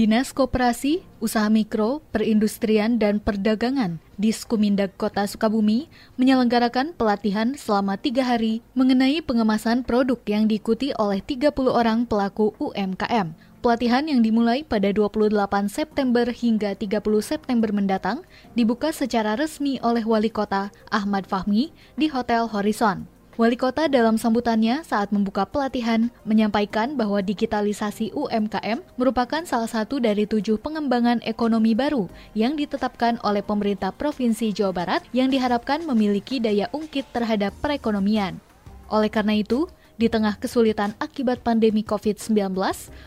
Dinas Koperasi, Usaha Mikro, Perindustrian, dan Perdagangan di Skumindag Kota Sukabumi menyelenggarakan pelatihan selama tiga hari mengenai pengemasan produk yang diikuti oleh 30 orang pelaku UMKM. Pelatihan yang dimulai pada 28 September hingga 30 September mendatang dibuka secara resmi oleh Wali Kota Ahmad Fahmi di Hotel Horizon. Wali Kota dalam sambutannya saat membuka pelatihan menyampaikan bahwa digitalisasi UMKM merupakan salah satu dari tujuh pengembangan ekonomi baru yang ditetapkan oleh pemerintah Provinsi Jawa Barat yang diharapkan memiliki daya ungkit terhadap perekonomian. Oleh karena itu, di tengah kesulitan akibat pandemi COVID-19,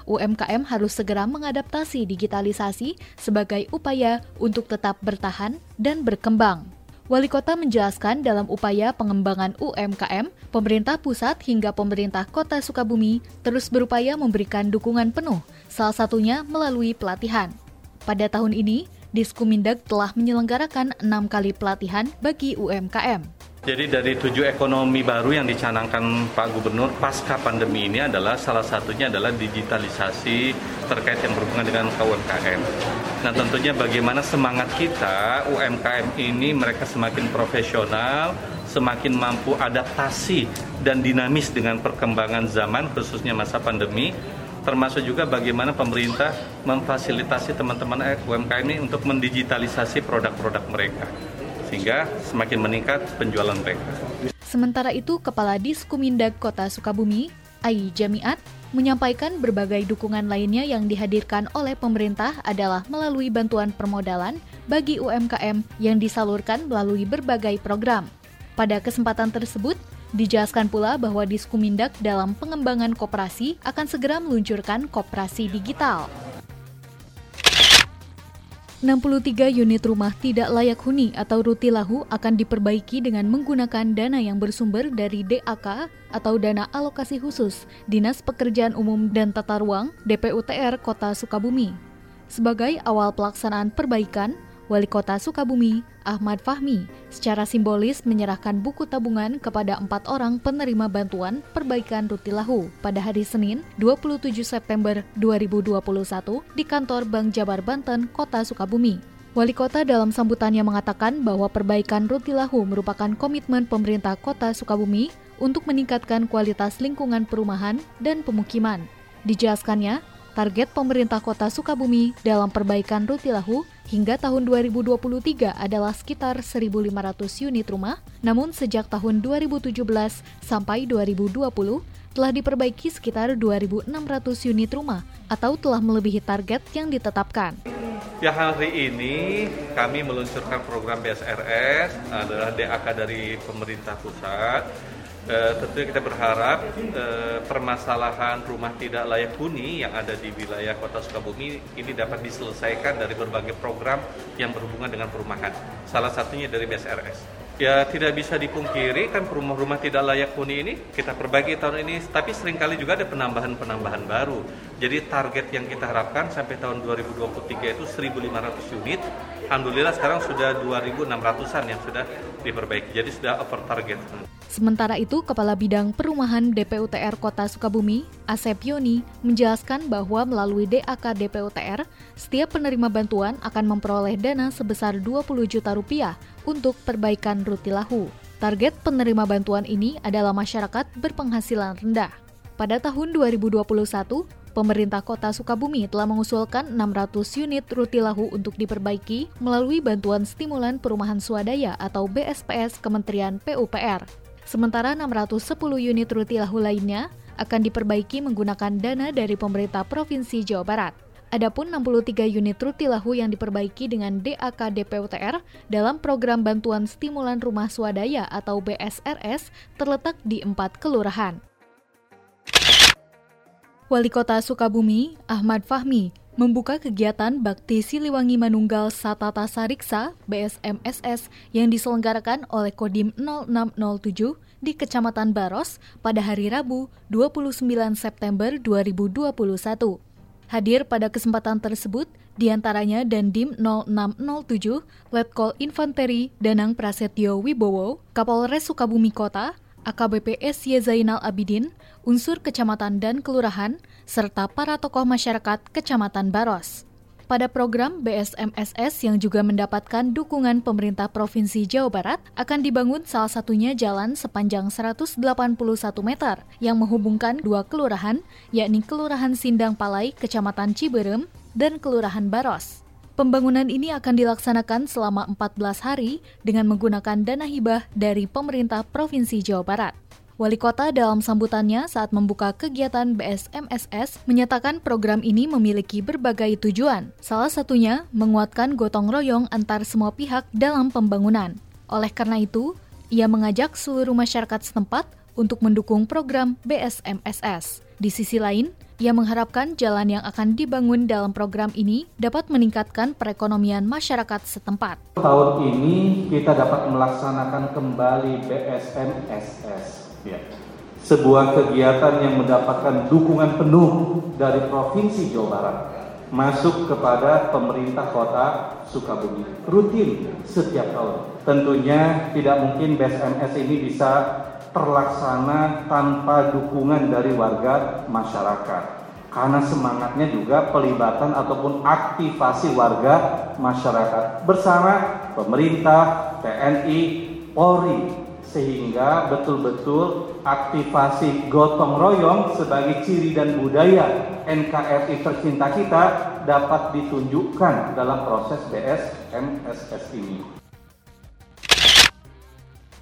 UMKM harus segera mengadaptasi digitalisasi sebagai upaya untuk tetap bertahan dan berkembang. Wali Kota menjelaskan dalam upaya pengembangan UMKM, pemerintah pusat hingga pemerintah Kota Sukabumi terus berupaya memberikan dukungan penuh, salah satunya melalui pelatihan. Pada tahun ini, Diskumindag telah menyelenggarakan enam kali pelatihan bagi UMKM. Jadi dari tujuh ekonomi baru yang dicanangkan Pak Gubernur pasca pandemi ini adalah salah satunya adalah digitalisasi terkait yang berhubungan dengan UMKM. Nah tentunya bagaimana semangat kita UMKM ini mereka semakin profesional, semakin mampu adaptasi dan dinamis dengan perkembangan zaman khususnya masa pandemi termasuk juga bagaimana pemerintah memfasilitasi teman-teman UMKM ini untuk mendigitalisasi produk-produk mereka sehingga semakin meningkat penjualan mereka. Sementara itu, Kepala Diskumindag Kota Sukabumi, Ai Jamiat, menyampaikan berbagai dukungan lainnya yang dihadirkan oleh pemerintah adalah melalui bantuan permodalan bagi UMKM yang disalurkan melalui berbagai program. Pada kesempatan tersebut, dijelaskan pula bahwa Diskumindag dalam pengembangan koperasi akan segera meluncurkan koperasi digital. 63 unit rumah tidak layak huni atau rutilahu akan diperbaiki dengan menggunakan dana yang bersumber dari DAK atau dana alokasi khusus Dinas Pekerjaan Umum dan Tata Ruang DPUTR Kota Sukabumi. Sebagai awal pelaksanaan perbaikan, Wali Kota Sukabumi, Ahmad Fahmi, secara simbolis menyerahkan buku tabungan kepada empat orang penerima bantuan perbaikan Rutilahu pada hari Senin 27 September 2021 di kantor Bank Jabar Banten, Kota Sukabumi. Wali Kota dalam sambutannya mengatakan bahwa perbaikan Rutilahu merupakan komitmen pemerintah Kota Sukabumi untuk meningkatkan kualitas lingkungan perumahan dan pemukiman. Dijelaskannya, target pemerintah Kota Sukabumi dalam perbaikan Rutilahu hingga tahun 2023 adalah sekitar 1.500 unit rumah, namun sejak tahun 2017 sampai 2020 telah diperbaiki sekitar 2.600 unit rumah atau telah melebihi target yang ditetapkan. Ya hari ini kami meluncurkan program BSRS adalah DAK dari pemerintah pusat Uh, tentunya kita berharap uh, permasalahan rumah tidak layak huni yang ada di wilayah Kota Sukabumi ini dapat diselesaikan dari berbagai program yang berhubungan dengan perumahan. Salah satunya dari BSRS. Ya tidak bisa dipungkiri kan rumah-rumah tidak layak huni ini kita perbaiki tahun ini, tapi sering kali juga ada penambahan-penambahan baru. Jadi target yang kita harapkan sampai tahun 2023 itu 1.500 unit. Alhamdulillah sekarang sudah 2.600an yang sudah diperbaiki. Jadi sudah over target. Sementara itu, Kepala Bidang Perumahan DPUTR Kota Sukabumi, Asep Yoni, menjelaskan bahwa melalui DAK DPUTR, setiap penerima bantuan akan memperoleh dana sebesar 20 juta rupiah untuk perbaikan rutilahu. Target penerima bantuan ini adalah masyarakat berpenghasilan rendah. Pada tahun 2021, pemerintah kota Sukabumi telah mengusulkan 600 unit rutilahu untuk diperbaiki melalui bantuan stimulan perumahan swadaya atau BSPS Kementerian PUPR. Sementara 610 unit rutilahu lainnya akan diperbaiki menggunakan dana dari pemerintah Provinsi Jawa Barat. Adapun 63 unit rutilahu yang diperbaiki dengan DAK DPUTR dalam program bantuan stimulan rumah swadaya atau BSRS terletak di empat kelurahan. Wali Kota Sukabumi, Ahmad Fahmi, membuka kegiatan Bakti Siliwangi Manunggal Satata Sariksa BSMSS yang diselenggarakan oleh Kodim 0607 di Kecamatan Baros pada hari Rabu 29 September 2021. Hadir pada kesempatan tersebut di antaranya Dandim 0607, Letkol Infanteri Danang Prasetyo Wibowo, Kapolres Sukabumi Kota, AKBP SY Zainal Abidin, unsur kecamatan dan kelurahan, serta para tokoh masyarakat Kecamatan Baros pada program BSMSS yang juga mendapatkan dukungan pemerintah Provinsi Jawa Barat akan dibangun salah satunya jalan sepanjang 181 meter yang menghubungkan dua kelurahan, yakni Kelurahan Sindang Palai, Kecamatan Ciberem, dan Kelurahan Baros. Pembangunan ini akan dilaksanakan selama 14 hari dengan menggunakan dana hibah dari pemerintah Provinsi Jawa Barat. Wali kota dalam sambutannya saat membuka kegiatan BSMSS menyatakan program ini memiliki berbagai tujuan, salah satunya menguatkan gotong royong antar semua pihak dalam pembangunan. Oleh karena itu, ia mengajak seluruh masyarakat setempat untuk mendukung program BSMSS. Di sisi lain, ia mengharapkan jalan yang akan dibangun dalam program ini dapat meningkatkan perekonomian masyarakat setempat. Tahun ini kita dapat melaksanakan kembali BSMSS Ya. Sebuah kegiatan yang mendapatkan dukungan penuh dari Provinsi Jawa Barat masuk kepada pemerintah kota Sukabumi rutin setiap tahun. Tentunya tidak mungkin BSMS ini bisa terlaksana tanpa dukungan dari warga masyarakat. Karena semangatnya juga pelibatan ataupun aktivasi warga masyarakat bersama pemerintah, TNI, Polri sehingga betul-betul aktivasi gotong royong sebagai ciri dan budaya NKRI tercinta kita dapat ditunjukkan dalam proses BSMSS ini.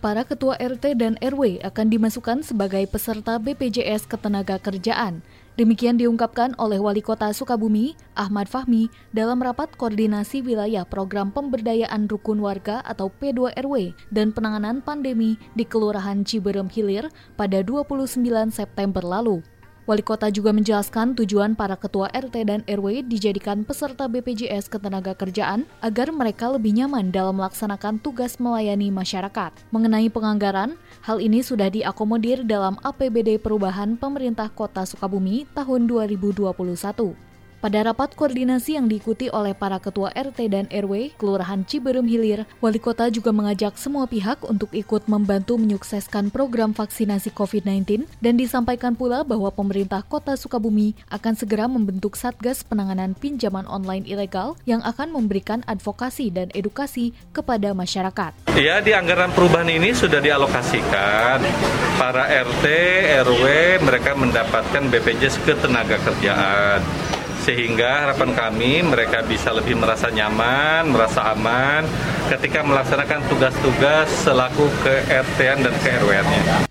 Para ketua RT dan RW akan dimasukkan sebagai peserta BPJS Ketenagakerjaan Demikian diungkapkan oleh Wali Kota Sukabumi, Ahmad Fahmi, dalam rapat koordinasi wilayah program pemberdayaan rukun warga atau P2RW dan penanganan pandemi di Kelurahan Ciberem Hilir pada 29 September lalu. Wali kota juga menjelaskan tujuan para ketua RT dan RW dijadikan peserta BPJS Ketenagakerjaan agar mereka lebih nyaman dalam melaksanakan tugas melayani masyarakat. Mengenai penganggaran, hal ini sudah diakomodir dalam APBD Perubahan Pemerintah Kota Sukabumi tahun 2021. Pada rapat koordinasi yang diikuti oleh para ketua RT dan RW Kelurahan Ciberem Hilir, Wali Kota juga mengajak semua pihak untuk ikut membantu menyukseskan program vaksinasi COVID-19 dan disampaikan pula bahwa pemerintah Kota Sukabumi akan segera membentuk Satgas Penanganan Pinjaman Online Ilegal yang akan memberikan advokasi dan edukasi kepada masyarakat. Ya, di anggaran perubahan ini sudah dialokasikan para RT, RW mereka mendapatkan BPJS ketenaga kerjaan sehingga harapan kami mereka bisa lebih merasa nyaman, merasa aman ketika melaksanakan tugas-tugas selaku ke RT-an dan ke RW-nya.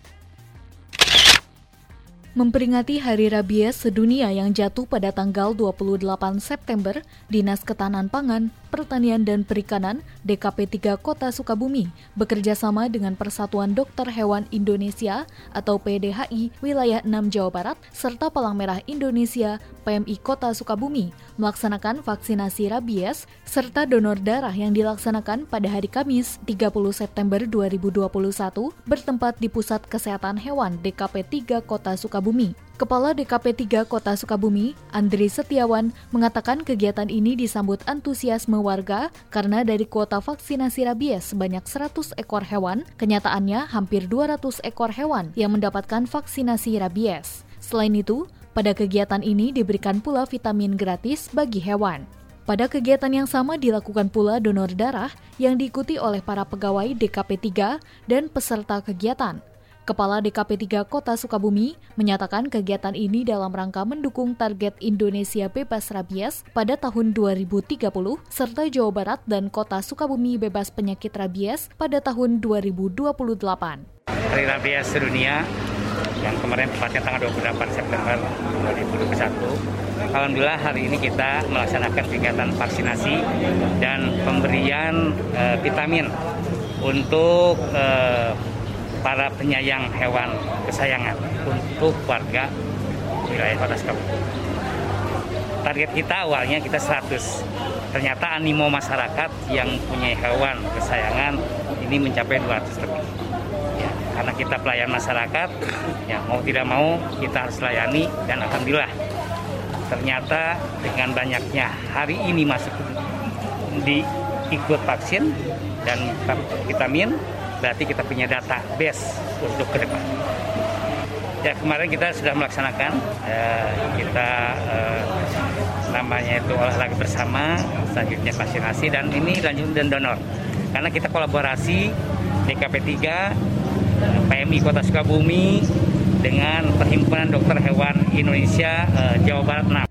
Memperingati Hari Rabies Sedunia yang jatuh pada tanggal 28 September, Dinas Ketahanan Pangan, Pertanian dan Perikanan DKP 3 Kota Sukabumi bekerja sama dengan Persatuan Dokter Hewan Indonesia atau PDHI Wilayah 6 Jawa Barat serta Palang Merah Indonesia PMI Kota Sukabumi melaksanakan vaksinasi rabies serta donor darah yang dilaksanakan pada hari Kamis 30 September 2021 bertempat di Pusat Kesehatan Hewan DKP 3 Kota Sukabumi. Kepala DKP 3 Kota Sukabumi, Andri Setiawan, mengatakan kegiatan ini disambut antusiasme warga karena dari kuota vaksinasi rabies sebanyak 100 ekor hewan, kenyataannya hampir 200 ekor hewan yang mendapatkan vaksinasi rabies. Selain itu, pada kegiatan ini diberikan pula vitamin gratis bagi hewan. Pada kegiatan yang sama dilakukan pula donor darah yang diikuti oleh para pegawai DKP 3 dan peserta kegiatan. Kepala DKP 3 Kota Sukabumi menyatakan kegiatan ini dalam rangka mendukung target Indonesia bebas rabies pada tahun 2030 serta Jawa Barat dan Kota Sukabumi bebas penyakit rabies pada tahun 2028. Hari Rabies Sedunia yang kemarin tepatnya tanggal 28 September 2021. Alhamdulillah hari ini kita melaksanakan kegiatan vaksinasi dan pemberian uh, vitamin untuk uh, para penyayang hewan kesayangan untuk warga wilayah Kota Sukabumi. Target kita awalnya kita 100. Ternyata animo masyarakat yang punya hewan kesayangan ini mencapai 200 lebih. Ya, karena kita pelayan masyarakat ya mau tidak mau kita harus layani dan alhamdulillah ternyata dengan banyaknya hari ini masih di ikut vaksin dan vitamin berarti kita punya data base untuk ke depan. Ya kemarin kita sudah melaksanakan eh, kita eh, namanya itu olahraga bersama, selanjutnya vaksinasi dan ini lanjut dan donor. Karena kita kolaborasi DKP 3, PMI Kota Sukabumi dengan Perhimpunan Dokter Hewan Indonesia eh, Jawa Barat 6.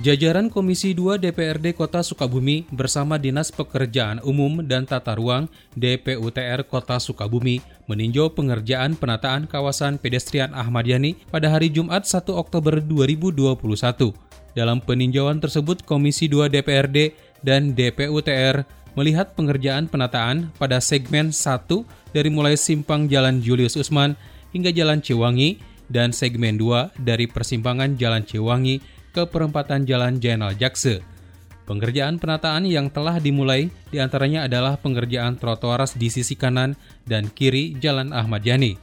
Jajaran Komisi 2 DPRD Kota Sukabumi bersama Dinas Pekerjaan Umum dan Tata Ruang DPUTR Kota Sukabumi meninjau pengerjaan penataan kawasan pedestrian Ahmad Yani pada hari Jumat 1 Oktober 2021. Dalam peninjauan tersebut, Komisi 2 DPRD dan DPUTR melihat pengerjaan penataan pada segmen 1 dari mulai simpang Jalan Julius Usman hingga Jalan Ciwangi dan segmen 2 dari persimpangan Jalan Ciwangi ke perempatan Jalan Jenderal Jakse. Pengerjaan penataan yang telah dimulai di antaranya adalah pengerjaan trotoar di sisi kanan dan kiri Jalan Ahmad Yani.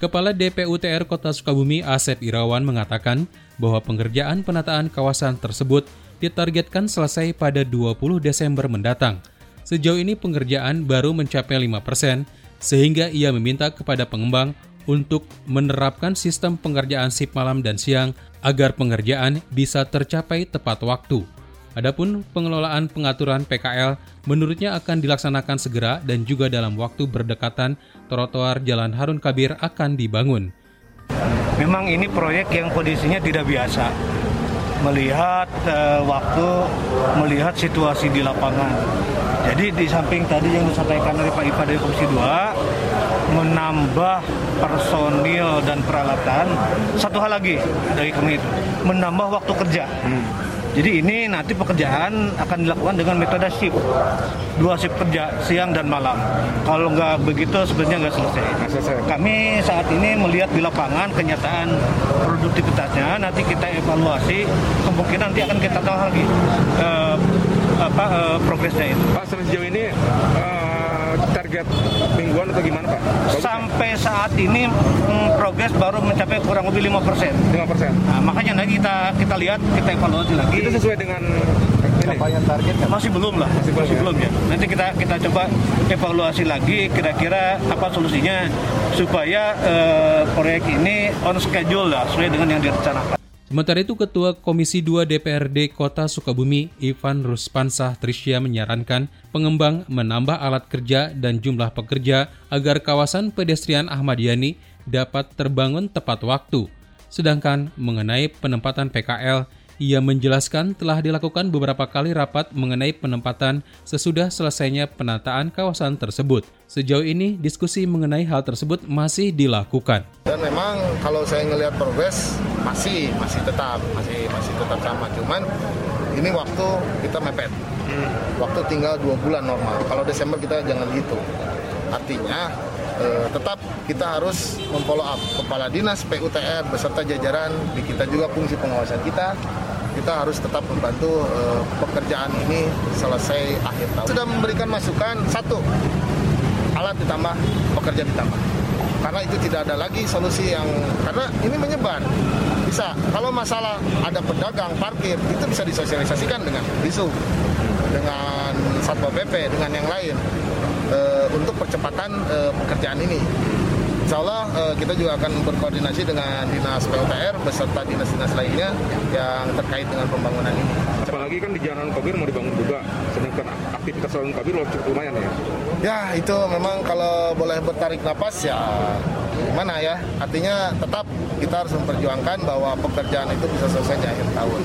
Kepala DPUTR Kota Sukabumi Asep Irawan mengatakan bahwa pengerjaan penataan kawasan tersebut ditargetkan selesai pada 20 Desember mendatang. Sejauh ini pengerjaan baru mencapai 5%, sehingga ia meminta kepada pengembang untuk menerapkan sistem pengerjaan sip malam dan siang agar pengerjaan bisa tercapai tepat waktu. Adapun pengelolaan pengaturan PKL menurutnya akan dilaksanakan segera dan juga dalam waktu berdekatan trotoar Jalan Harun Kabir akan dibangun. Memang ini proyek yang kondisinya tidak biasa. Melihat uh, waktu, melihat situasi di lapangan. Jadi di samping tadi yang disampaikan oleh Pak Ipa dari Komisi 2, menambah personil dan peralatan. Satu hal lagi dari kami itu, menambah waktu kerja. Hmm. Jadi ini nanti pekerjaan akan dilakukan dengan metode shift, dua shift kerja siang dan malam. Kalau nggak begitu sebenarnya nggak selesai. selesai. Kami saat ini melihat di lapangan kenyataan produktivitasnya, nanti kita evaluasi, kemungkinan nanti akan kita tahu lagi uh, apa uh, progresnya itu. Pak sejauh ini uh, target mingguan atau gimana Pak? Bagus, Sampai ya? saat ini mm, progres baru mencapai kurang lebih 5 persen. 5 persen. Nah, makanya nanti kita kita lihat, kita evaluasi lagi. Itu sesuai dengan capaian target kan? Masih belum lah, masih, masih belum ya. Nanti kita kita coba evaluasi lagi kira-kira apa solusinya supaya uh, proyek ini on schedule lah sesuai dengan yang direncanakan. Sementara itu Ketua Komisi 2 DPRD Kota Sukabumi Ivan Ruspansah Trisya menyarankan pengembang menambah alat kerja dan jumlah pekerja agar kawasan pedestrian Ahmad Yani dapat terbangun tepat waktu. Sedangkan mengenai penempatan PKL, ia menjelaskan telah dilakukan beberapa kali rapat mengenai penempatan sesudah selesainya penataan kawasan tersebut. Sejauh ini, diskusi mengenai hal tersebut masih dilakukan. Dan memang kalau saya ngelihat progres masih masih tetap masih masih tetap sama. Cuman ini waktu kita mepet. Waktu tinggal dua bulan normal. Kalau Desember kita jangan gitu. Artinya eh, tetap kita harus memfollow up kepala dinas PUTR beserta jajaran di kita juga fungsi pengawasan kita kita harus tetap membantu uh, pekerjaan ini selesai akhir tahun. Sudah memberikan masukan satu alat ditambah, pekerja ditambah. Karena itu tidak ada lagi solusi yang karena ini menyebar. Bisa kalau masalah ada pedagang parkir itu bisa disosialisasikan dengan bisu, dengan satpol pp, dengan yang lain uh, untuk percepatan uh, pekerjaan ini. Insya Allah uh, kita juga akan berkoordinasi dengan dinas PUTR beserta dinas-dinas lainnya yang terkait dengan pembangunan ini. Apalagi kan di Jalan Kabir mau dibangun juga, sedangkan aktivitas Jalan Kabir cukup lumayan ya. Ya itu memang kalau boleh bertarik nafas ya gimana ya artinya tetap kita harus memperjuangkan bahwa pekerjaan itu bisa selesai di akhir tahun.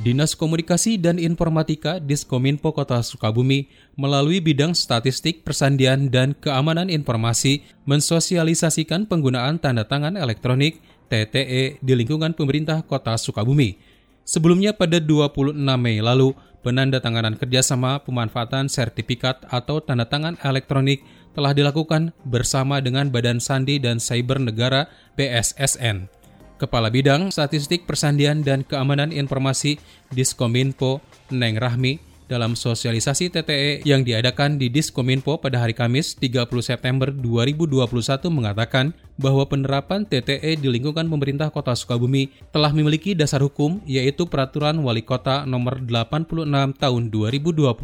Dinas Komunikasi dan Informatika Diskominfo Kota Sukabumi melalui bidang statistik, persandian, dan keamanan informasi mensosialisasikan penggunaan tanda tangan elektronik TTE di lingkungan pemerintah Kota Sukabumi. Sebelumnya pada 26 Mei lalu, penandatanganan kerjasama pemanfaatan sertifikat atau tanda tangan elektronik telah dilakukan bersama dengan Badan Sandi dan Cyber Negara BSSN. Kepala Bidang Statistik Persandian dan Keamanan Informasi Diskominfo Neng Rahmi dalam sosialisasi TTE yang diadakan di Diskominfo pada hari Kamis 30 September 2021 mengatakan bahwa penerapan TTE di lingkungan pemerintah Kota Sukabumi telah memiliki dasar hukum yaitu Peraturan Wali Kota Nomor 86 Tahun 2021.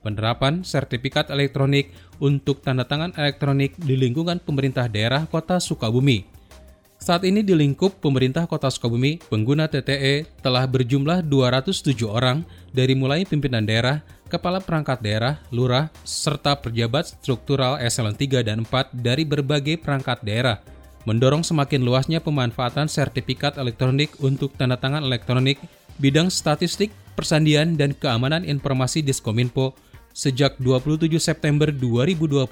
Penerapan sertifikat elektronik untuk tanda tangan elektronik di lingkungan pemerintah daerah Kota Sukabumi. Saat ini di lingkup pemerintah Kota Sukabumi, pengguna TTE telah berjumlah 207 orang dari mulai pimpinan daerah, kepala perangkat daerah, lurah, serta pejabat struktural eselon 3 dan 4 dari berbagai perangkat daerah, mendorong semakin luasnya pemanfaatan sertifikat elektronik untuk tanda tangan elektronik, bidang statistik, persandian, dan keamanan informasi Diskominfo sejak 27 September 2021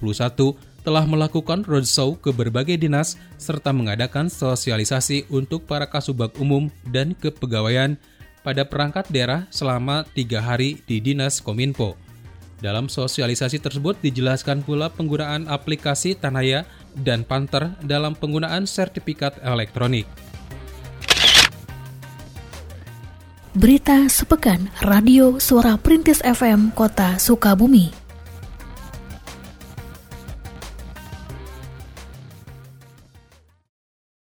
telah melakukan roadshow ke berbagai dinas serta mengadakan sosialisasi untuk para kasubag umum dan kepegawaian pada perangkat daerah selama tiga hari di Dinas Kominfo. Dalam sosialisasi tersebut dijelaskan pula penggunaan aplikasi Tanaya dan Panther dalam penggunaan sertifikat elektronik. Berita sepekan Radio Suara Perintis FM Kota Sukabumi.